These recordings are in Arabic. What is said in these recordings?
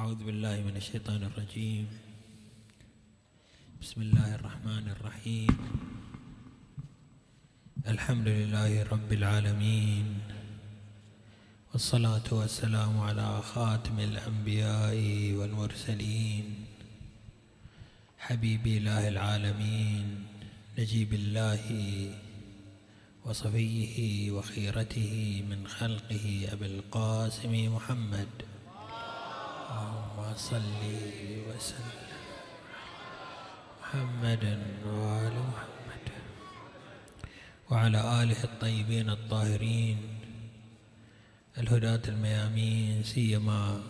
أعوذ بالله من الشيطان الرجيم. بسم الله الرحمن الرحيم. الحمد لله رب العالمين. والصلاة والسلام على خاتم الأنبياء والمرسلين. حبيب الله العالمين نجيب الله وصفيه وخيرته من خلقه أبي القاسم محمد. اللهم صل وسلم. محمد وآل محمد. وعلى آله الطيبين الطاهرين. الهداة الميامين سيما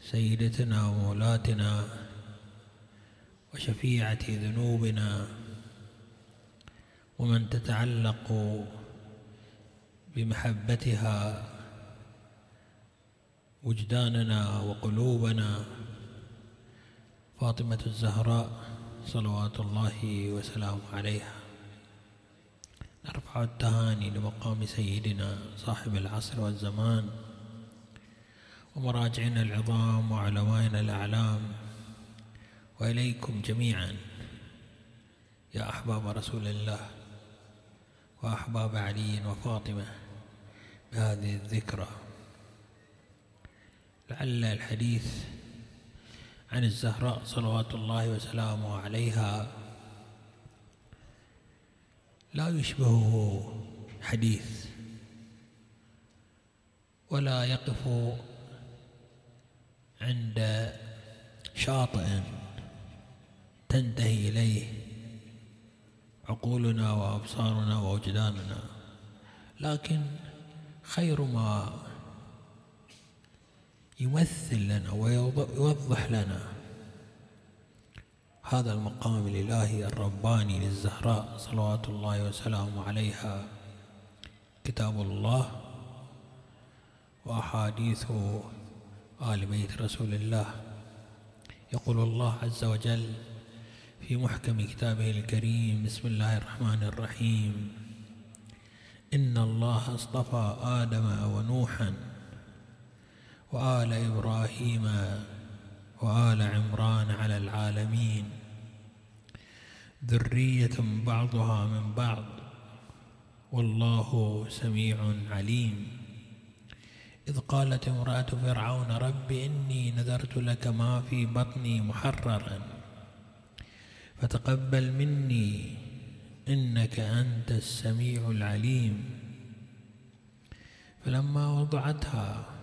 سيدتنا ومولاتنا. وشفيعة ذنوبنا. ومن تتعلق بمحبتها وجداننا وقلوبنا. فاطمة الزهراء صلوات الله وسلامه عليها. نرفع التهاني لمقام سيدنا صاحب العصر والزمان. ومراجعنا العظام وعلمائنا الأعلام. وإليكم جميعا. يا أحباب رسول الله وأحباب علي وفاطمة بهذه الذكرى. لعل الحديث عن الزهراء صلوات الله وسلامه عليها. لا يشبهه حديث ولا يقف عند شاطئ تنتهي إليه عقولنا وأبصارنا ووجداننا لكن خير ما يمثل لنا ويوضح لنا. هذا المقام الإلهي الرباني للزهراء صلوات الله وسلامه عليها. كتاب الله وأحاديث آل بيت رسول الله. يقول الله عز وجل في محكم كتابه الكريم بسم الله الرحمن الرحيم. إن الله اصطفى آدم ونوحا وآل إبراهيم وآل عمران على العالمين. ذرية بعضها من بعض. والله سميع عليم. إذ قالت امرأة فرعون رب إني نذرت لك ما في بطني محررا. فتقبل مني إنك أنت السميع العليم. فلما وضعتها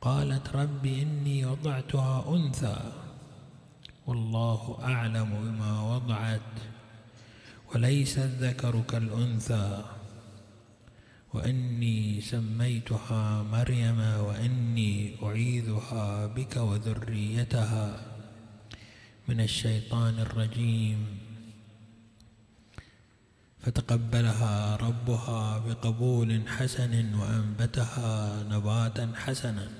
قالت رب إني وضعتها أنثى والله أعلم بما وضعت وليس الذكر كالأنثى وإني سميتها مريم وإني أعيذها بك وذريتها من الشيطان الرجيم. فتقبلها ربها بقبول حسن وأنبتها نباتا حسنا.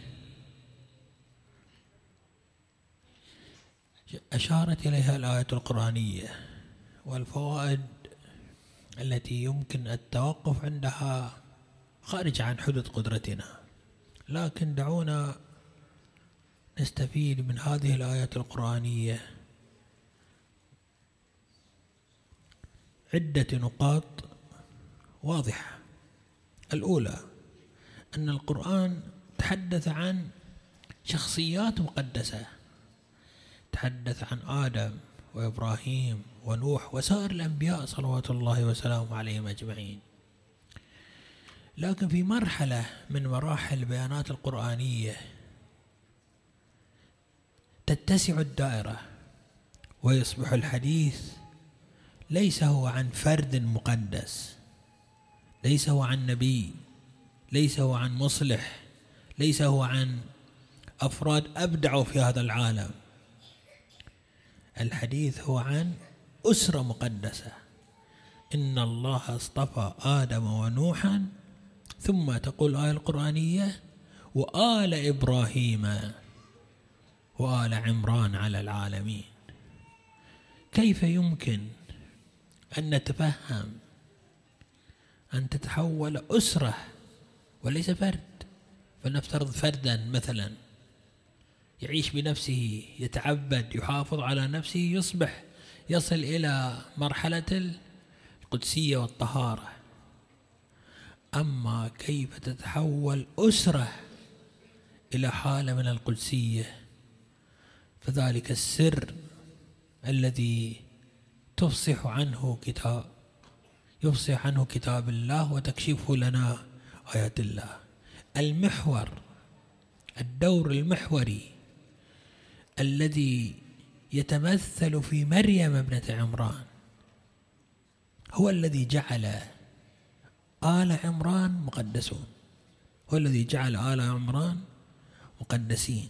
أشارت إليها الآية القرآنية والفوائد التي يمكن التوقف عندها خارج عن حدود قدرتنا. لكن دعونا نستفيد من هذه الآية القرآنية. عدة نقاط واضحة. الأولى أن القرآن تحدث عن شخصيات مقدسة. تحدث عن آدم وإبراهيم ونوح وسائر الأنبياء صلوات الله وسلامه عليهم أجمعين. لكن في مرحلة من مراحل البيانات القرآنية تتسع الدائرة ويصبح الحديث ليس هو عن فرد مقدس ليس هو عن نبي ليس هو عن مصلح ليس هو عن أفراد أبدعوا في هذا العالم. الحديث هو عن أسرة مقدسة. إن الله اصطفى آدم ونوحا ثم تقول الآية القرآنية وآل إبراهيم وآل عمران على العالمين. كيف يمكن أن نتفهم أن تتحول أسرة وليس فرد؟ فلنفترض فردا مثلا. يعيش بنفسه يتعبد يحافظ على نفسه يصبح يصل إلى مرحلة القدسية والطهارة. أما كيف تتحول أسرة إلى حالة من القدسية فذلك السر الذي تفصح عنه كتاب يفصح عنه كتاب الله وتكشفه لنا آيات الله. المحور الدور المحوري الذي يتمثل في مريم ابنة عمران. هو الذي جعل آل عمران مقدسون. هو الذي جعل آل عمران مقدسين.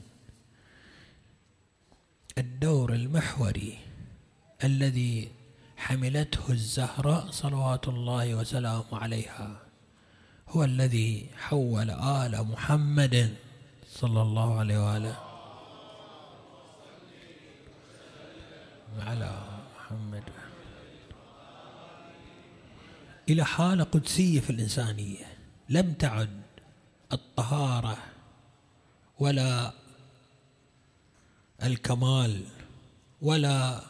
الدور المحوري الذي حملته الزهراء صلوات الله وسلامه عليها هو الذي حول آل محمد صلى الله عليه وآله. على محمد. إلى حالة قدسية في الإنسانية. لم تعد الطهارة ولا الكمال ولا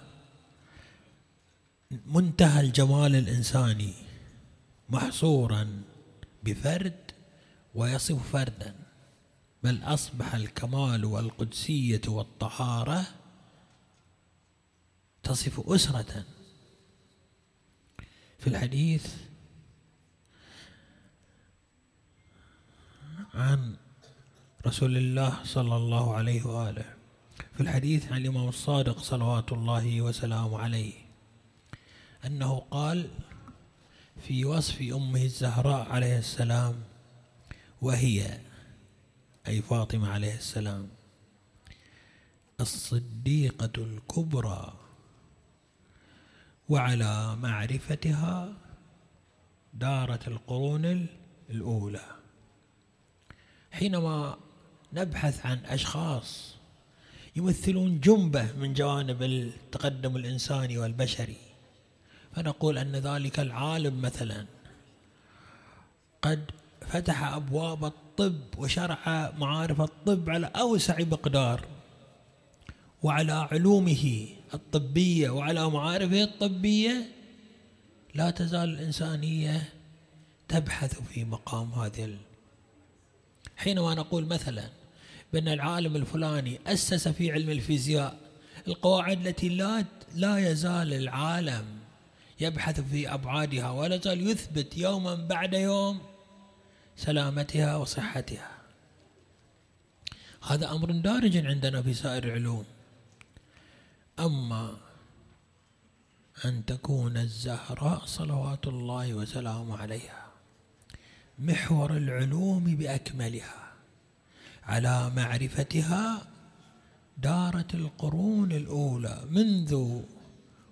منتهى الجمال الإنساني محصورا بفرد ويصف فردا. بل أصبح الكمال والقدسية والطهارة تصف أسرة. في الحديث عن رسول الله صلى الله عليه وآله. في الحديث عن الإمام الصادق صلوات الله وسلامه عليه. أنه قال في وصف أمه الزهراء عليه السلام وهي أي فاطمة عليه السلام الصديقة الكبرى. وعلى معرفتها دارت القرون الأولى. حينما نبحث عن أشخاص يمثلون جنبة من جوانب التقدم الإنساني والبشري فنقول أن ذلك العالم مثلا قد فتح أبواب الطب وشرع معارف الطب على أوسع مقدار وعلى علومه الطبية وعلى معارفه الطبية لا تزال الإنسانية تبحث في مقام هذه حينما نقول مثلا بأن العالم الفلاني أسس في علم الفيزياء القواعد التي لا لا يزال العالم يبحث في أبعادها ولا زال يثبت يوما بعد يوم سلامتها وصحتها. هذا أمر دارج عندنا في سائر العلوم. أما أن تكون الزهراء صلوات الله وسلامه عليها محور العلوم بأكملها على معرفتها دارت القرون الأولى منذ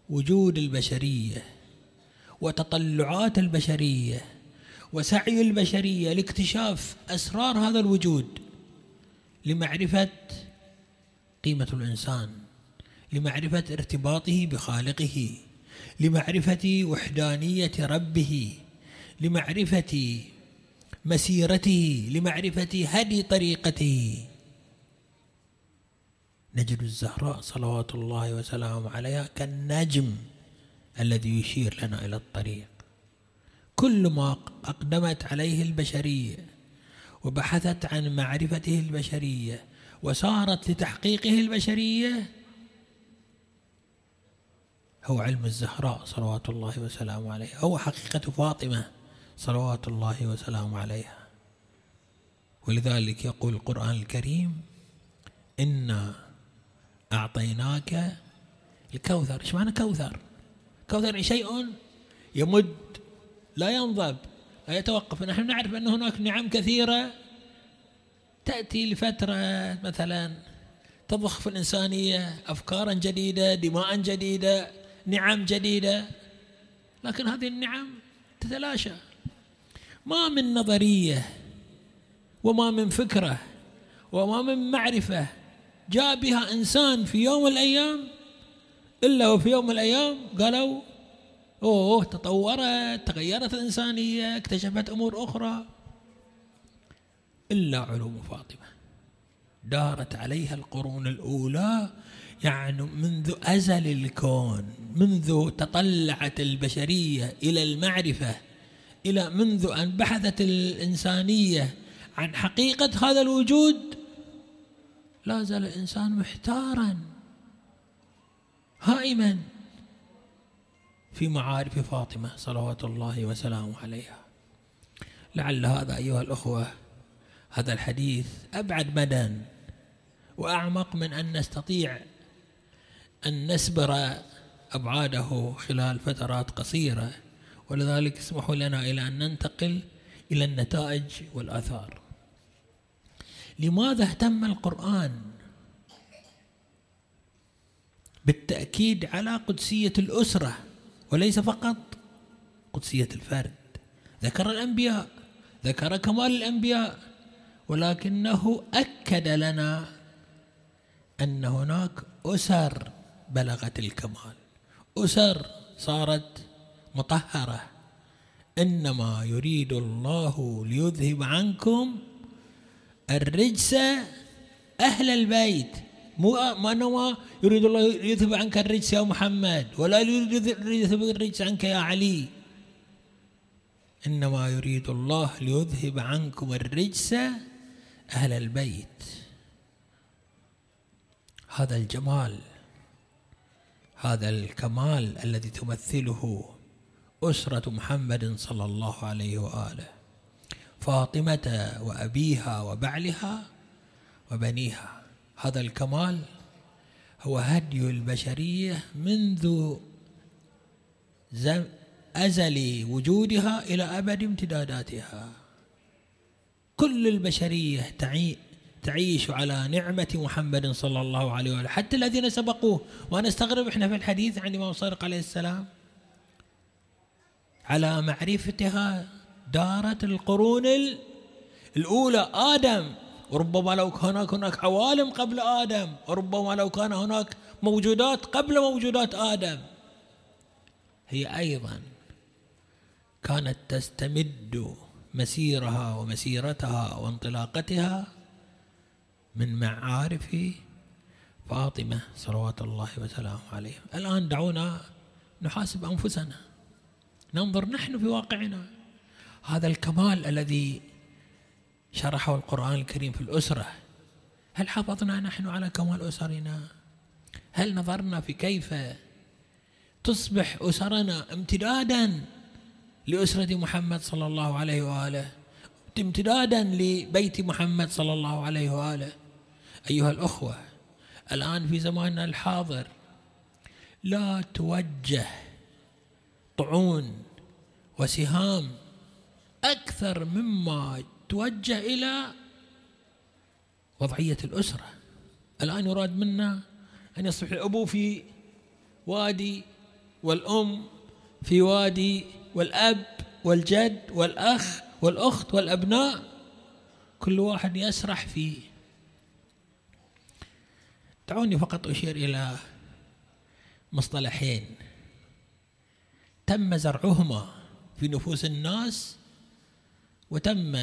وجود البشرية وتطلعات البشرية وسعي البشرية لاكتشاف أسرار هذا الوجود لمعرفة قيمة الإنسان. لمعرفة ارتباطه بخالقه لمعرفة وحدانية ربه لمعرفة مسيرته لمعرفة هدي طريقته. نجد الزهراء صلوات الله وسلامه عليها كالنجم الذي يشير لنا إلى الطريق. كل ما أقدمت عليه البشرية وبحثت عن معرفته البشرية وسارت لتحقيقه البشرية هو علم الزهراء صلوات الله وسلامه عليها هو حقيقة فاطمة صلوات الله وسلامه عليها. ولذلك يقول القرآن الكريم إنا أعطيناك الكوثر. إيش معنى كوثر؟ كوثر شيء يمد لا ينضب لا يتوقف. نحن نعرف أن هناك نعم كثيرة تأتي لفترة مثلا تضخ في الإنسانية أفكارا جديدة دماء جديدة. نعم جديدة. لكن هذه النعم تتلاشى. ما من نظرية وما من فكرة وما من معرفة جاء بها إنسان في يوم الأيام إلا وفي يوم الأيام قالوا أوه تطورت تغيرت الإنسانية اكتشفت أمور أخرى. إلا علوم فاطمة. دارت عليها القرون الأولى يعني منذ أزل الكون منذ تطلعت البشرية إلى المعرفة إلى منذ أن بحثت الإنسانية عن حقيقة هذا الوجود لا زال الإنسان محتارا هائما في معارف فاطمة صلوات الله وسلامه عليها. لعل هذا أيها الأخوة هذا الحديث أبعد مدى وأعمق من أن نستطيع أن نسبر أبعاده خلال فترات قصيرة ولذلك اسمحوا لنا إلى أن ننتقل إلى النتائج والآثار. لماذا اهتم القرآن بالتأكيد على قدسية الأسرة وليس فقط قدسية الفرد؟ ذكر الأنبياء ذكر كمال الأنبياء ولكنه أكد لنا أن هناك أسر بلغت الكمال. أسر صارت مطهرة. إنما يريد الله ليذهب عنكم الرجس أهل البيت. مو ما إنما يريد الله يذهب عنك الرجس يا محمد ولا يريد يذهب الرجس عنك يا علي. إنما يريد الله ليذهب عنكم الرجس أهل البيت. هذا الجمال هذا الكمال الذي تمثله أسرة محمد صلى الله عليه وآله فاطمة وأبيها وبعلها وبنيها. هذا الكمال هو هدي البشرية منذ أزل وجودها إلى أبد امتداداتها. كل البشرية تعي تعيش على نعمة محمد صلى الله عليه وآله. حتى الذين سبقوه. وأنا أستغرب إحنا في الحديث عن الإمام صادق عليه السلام. على معرفتها دارت القرون الأولى. آدم. وربما لو كان هناك عوالم قبل آدم. وربما لو كان هناك موجودات قبل موجودات آدم. هي أيضا كانت تستمد مسيرها ومسيرتها وانطلاقتها من معارف فاطمة صلوات الله وسلامه عليها. الآن دعونا نحاسب أنفسنا. ننظر نحن في واقعنا. هذا الكمال الذي شرحه القرآن الكريم في الأسرة. هل حافظنا نحن على كمال أسرنا؟ هل نظرنا في كيف تصبح أسرنا امتدادا لأسرة محمد صلى الله عليه وآله؟ امتدادا لبيت محمد صلى الله عليه وآله. أيها الأخوة الآن في زماننا الحاضر لا توجه طعون وسهام أكثر مما توجه إلى وضعية الأسرة. الآن يراد منا أن يصبح الأبو في وادي والأم في وادي والأب والجد والأخ والأخت والأبناء. كل واحد يسرح في دعوني فقط أشير إلى مصطلحين. تم زرعهما في نفوس الناس وتم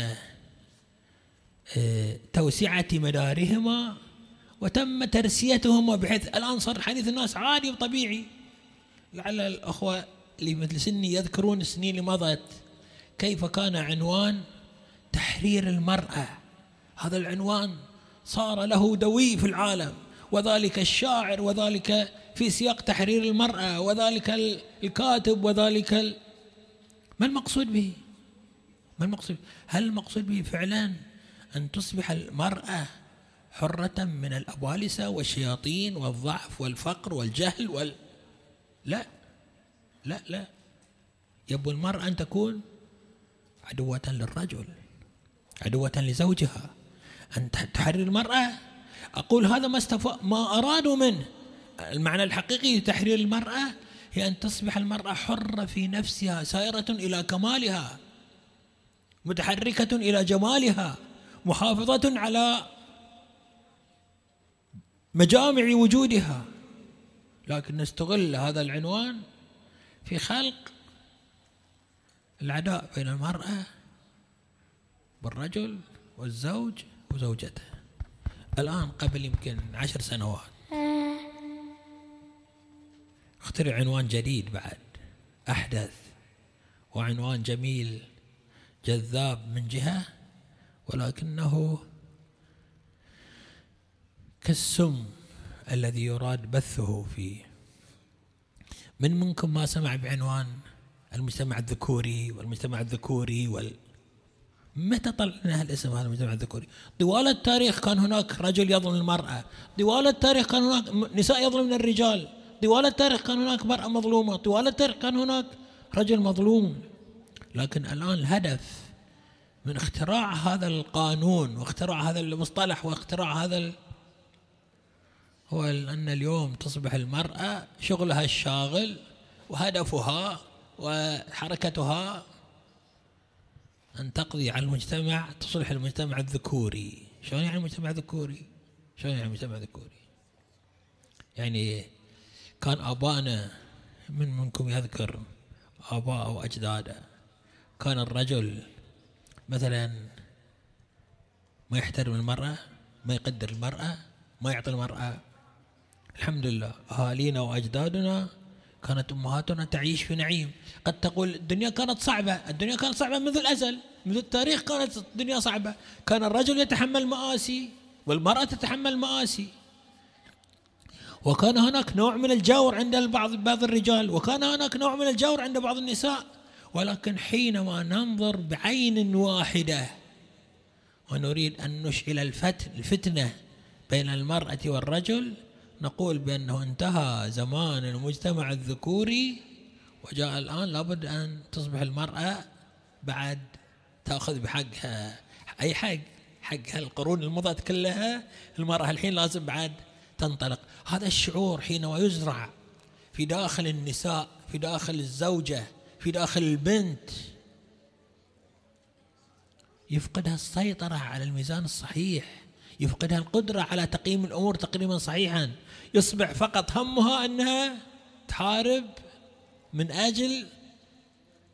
آه، توسعة مدارهما وتم ترسيتهما بحيث الآن صار حديث الناس عادي وطبيعي. لعل الأخوة اللي مثل سني يذكرون السنين اللي مضت كيف كان عنوان تحرير المرأة. هذا العنوان صار له دوي في العالم. وذلك الشاعر وذلك في سياق تحرير المرأة وذلك الكاتب وذلك ال... ما المقصود به؟ ما المقصود؟ هل المقصود به فعلا أن تصبح المرأة حرة من الأبالسة والشياطين والضعف والفقر والجهل وال لا لا لا يبو المرأة أن تكون عدوة للرجل عدوة لزوجها أن تحرر المرأة أقول هذا ما استف... ما أرادوا منه. المعنى الحقيقي لتحرير المرأة هي أن تصبح المرأة حرة في نفسها سائرة إلى كمالها متحركة إلى جمالها محافظة على مجامع وجودها. لكن نستغل هذا العنوان في خلق العداء بين المرأة والرجل والزوج وزوجته. الآن قبل يمكن عشر سنوات. اخترع عنوان جديد بعد. أحدث. وعنوان جميل. جذاب من جهة. ولكنه كالسم الذي يراد بثه فيه. من منكم ما سمع بعنوان المجتمع الذكوري والمجتمع الذكوري وال متى طلع لنا الاسم هذا المجتمع الذكوري؟ طوال التاريخ كان هناك رجل يظلم المرأة، طوال التاريخ كان هناك نساء يظلمن الرجال، طوال التاريخ كان هناك مرأة مظلومة، طوال التاريخ كان هناك رجل مظلوم. لكن الآن الهدف من اختراع هذا القانون واختراع هذا المصطلح واختراع هذا هو أن اليوم تصبح المرأة شغلها الشاغل وهدفها وحركتها أن تقضي على المجتمع تصلح المجتمع الذكوري. شلون يعني المجتمع الذكوري؟ شلون يعني المجتمع الذكوري؟ يعني كان آبائنا من منكم يذكر آباء أو أجداده كان الرجل مثلا ما يحترم المرأة ما يقدر المرأة ما يعطي المرأة. الحمد لله أهالينا وأجدادنا كانت أمهاتنا تعيش في نعيم. قد تقول الدنيا كانت صعبة. الدنيا كانت صعبة منذ الأزل. منذ التاريخ كانت الدنيا صعبة. كان الرجل يتحمل مآسي والمرأة تتحمل مآسي. وكان هناك نوع من الجور عند البعض بعض الرجال. وكان هناك نوع من الجور عند بعض النساء. ولكن حينما ننظر بعين واحدة ونريد أن نشعل الفتن الفتنة بين المرأة والرجل نقول بأنه انتهى زمان المجتمع الذكوري وجاء الآن لابد أن تصبح المرأة بعد تأخذ بحقها أي حق حق القرون المضت كلها المرأة الحين لازم بعد تنطلق. هذا الشعور حينما يزرع في داخل النساء في داخل الزوجة في داخل البنت. يفقدها السيطرة على الميزان الصحيح. يفقدها القدرة على تقييم الأمور تقييما صحيحا يصبح فقط همها أنها تحارب من أجل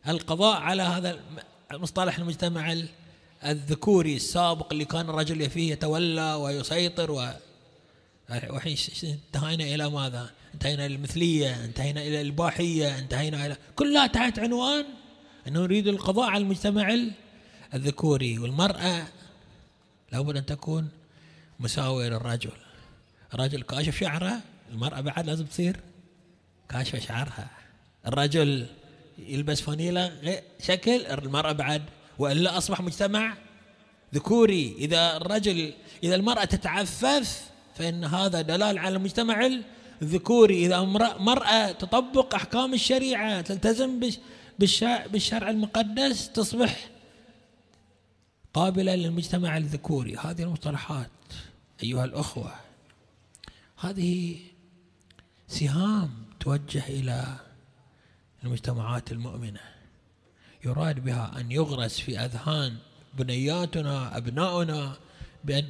القضاء على هذا المصطلح المجتمع الذكوري السابق اللي كان الرجل فيه يتولى ويسيطر و انتهينا إلى ماذا؟ انتهينا إلى المثلية انتهينا إلى الإباحية انتهينا إلى كلها تحت عنوان أنه نريد القضاء على المجتمع الذكوري والمرأة لابد أن تكون مساوية للرجل الرجل. كاشف شعره المرأة بعد لازم تصير كاشفة شعرها. الرجل يلبس فانيلة شكل المرأة بعد وإلا أصبح مجتمع ذكوري. إذا الرجل إذا المرأة تتعفف فإن هذا دلال على المجتمع الذكوري. إذا مرأة تطبق أحكام الشريعة تلتزم بالشرع المقدس تصبح قابلة للمجتمع الذكوري. هذه المصطلحات. أيها الأخوة هذه سهام توجه إلى المجتمعات المؤمنة. يراد بها أن يغرس في أذهان بنياتنا أبناؤنا بأن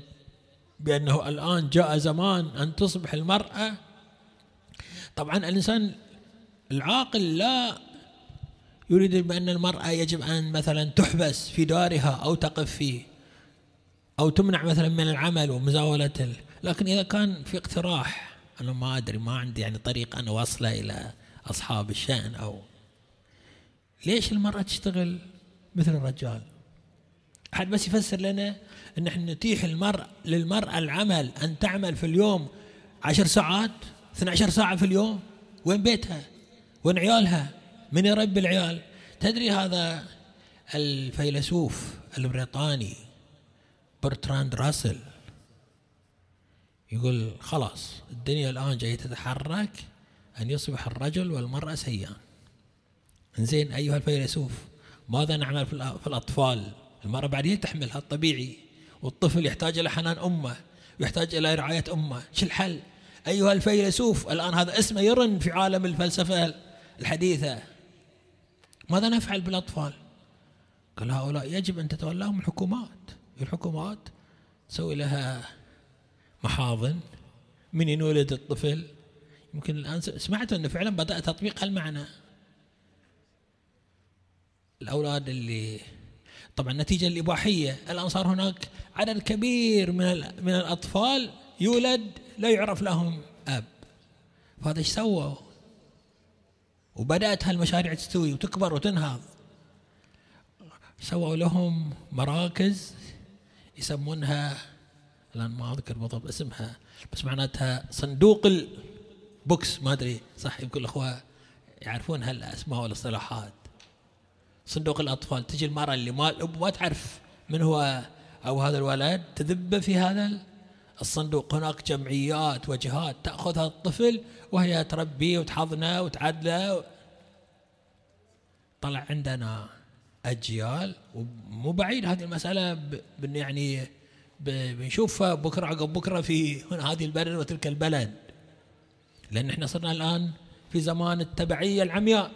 بأنه الآن جاء زمان أن تصبح المرأة. طبعا الإنسان العاقل لا يريد بأن المرأة يجب أن مثلا تحبس في دارها أو تقف فيه. أو تمنع مثلا من العمل ومزاولة لكن إذا كان في اقتراح أنا ما أدري ما عندي يعني طريق أنا واصلة إلى أصحاب الشأن أو ليش المرأة تشتغل مثل الرجال؟ أحد بس يفسر لنا أن إحنا نتيح المرأة للمرأة العمل أن تعمل في اليوم عشر ساعات 12 ساعة في اليوم وين بيتها؟ وين عيالها؟ من يربي العيال؟ تدري هذا الفيلسوف البريطاني برتراند راسل. يقول خلاص الدنيا الآن جاية تتحرك أن يصبح الرجل والمرأة سيان زين أيها الفيلسوف ماذا نعمل في الأطفال؟ المرأة بعد هي تحملها الطبيعي والطفل يحتاج إلى حنان أمه ويحتاج إلى رعاية أمه. شو الحل؟ أيها الفيلسوف الآن هذا اسمه يرن في عالم الفلسفة الحديثة. ماذا نفعل بالأطفال؟ قال هؤلاء يجب أن تتولاهم الحكومات. الحكومات تسوي لها محاضن من ينولد الطفل. يمكن الآن سمعت أنه فعلا بدأ تطبيق هالمعنى. الأولاد اللي طبعا النتيجة الإباحية الآن صار هناك عدد كبير من من الأطفال يولد لا يعرف لهم أب. فهذا إيش سووا؟ وبدأت هالمشاريع تستوي وتكبر وتنهض. سووا لهم مراكز يسمونها الآن ما أذكر بالضبط اسمها بس معناتها صندوق البوكس ما أدري صح يمكن الأخوة يعرفون هالأسماء والاصطلاحات. صندوق الأطفال تجي المرأة اللي ما الأب ما تعرف من هو أو هذا الولد تذب في هذا الصندوق. هناك جمعيات وجهات تأخذ هذا الطفل وهي تربيه وتحضنه وتعدله. طلع عندنا أجيال ومو بعيد هذه المسألة يعني بنشوفها بكرة عقب بكرة في هنا هذه البلد وتلك البلد. لأن إحنا صرنا الآن في زمان التبعية العمياء.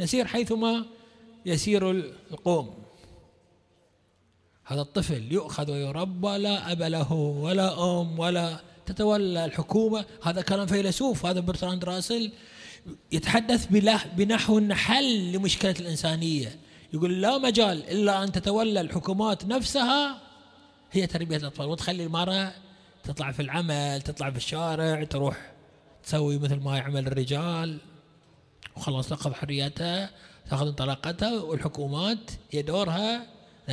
نسير حيثما يسير القوم. هذا الطفل يؤخذ ويربى لا أب له ولا أم ولا تتولى الحكومة. هذا كلام فيلسوف هذا برتراند راسل. يتحدث بنحو حل لمشكلة الإنسانية. يقول لا مجال إلا أن تتولى الحكومات نفسها هي تربية الأطفال وتخلي المرأة تطلع في العمل تطلع في الشارع تروح تسوي مثل ما يعمل الرجال وخلاص تأخذ حريتها تأخذ انطلاقتها والحكومات هي دورها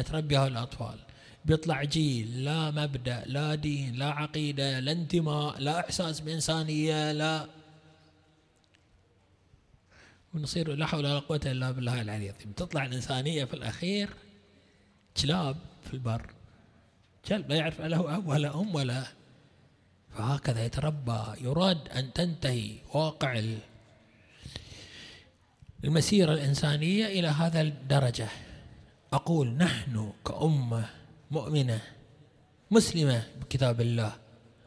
تربي هؤلاء الأطفال. بيطلع جيل لا مبدأ لا دين لا عقيدة لا انتماء لا إحساس بإنسانية لا ونصير لا حول ولا قوة إلا بالله العلي العظيم. تطلع الإنسانية في الأخير كلاب في البر. كلب لا يعرف له أب ولا أم ولا. فهكذا يتربى. يراد أن تنتهي واقع المسيرة الإنسانية إلى هذا الدرجة. أقول نحن كأمة مؤمنة مسلمة بكتاب الله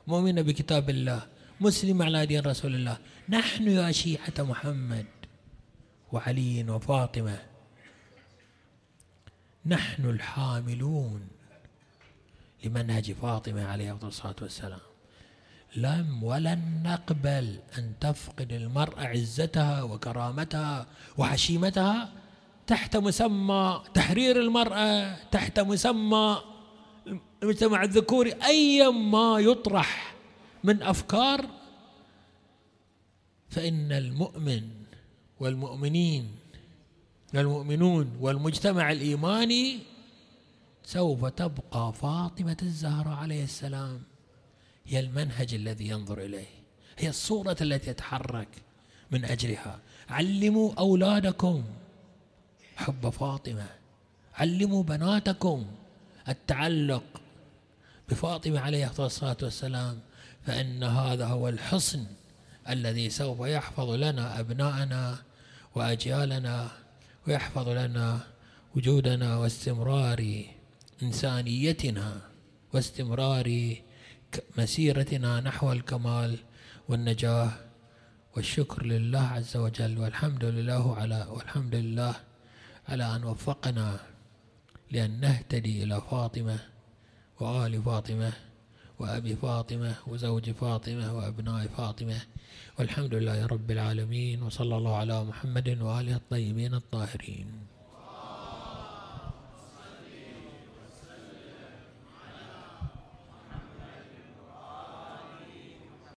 مؤمنة بكتاب الله مسلمة على دين رسول الله. نحن يا شيعة محمد. وعلي وفاطمة. نحن الحاملون لمنهج فاطمة عليه الصلاة والسلام. لم ولن نقبل أن تفقد المرأة عزتها وكرامتها وحشيمتها تحت مسمى تحرير المرأة تحت مسمى المجتمع الذكوري أيا ما يطرح من أفكار. فإن المؤمن والمؤمنين المؤمنون والمجتمع الإيماني سوف تبقى فاطمة الزهراء عليه السلام هي المنهج الذي ينظر إليه هي الصورة التي يتحرك من أجلها. علموا أولادكم حب فاطمة علموا بناتكم التعلق بفاطمة عليه الصلاة والسلام فإن هذا هو الحصن الذي سوف يحفظ لنا أبناءنا وأجيالنا ويحفظ لنا وجودنا واستمرار إنسانيتنا واستمرار مسيرتنا نحو الكمال والنجاح والشكر لله عز وجل والحمد لله على والحمد لله على أن وفقنا لأن نهتدي إلى فاطمة وآل فاطمة. وأبي فاطمة وزوج فاطمة وأبناء فاطمة والحمد لله رب العالمين وصلى الله على محمد وآله الطيبين الطاهرين.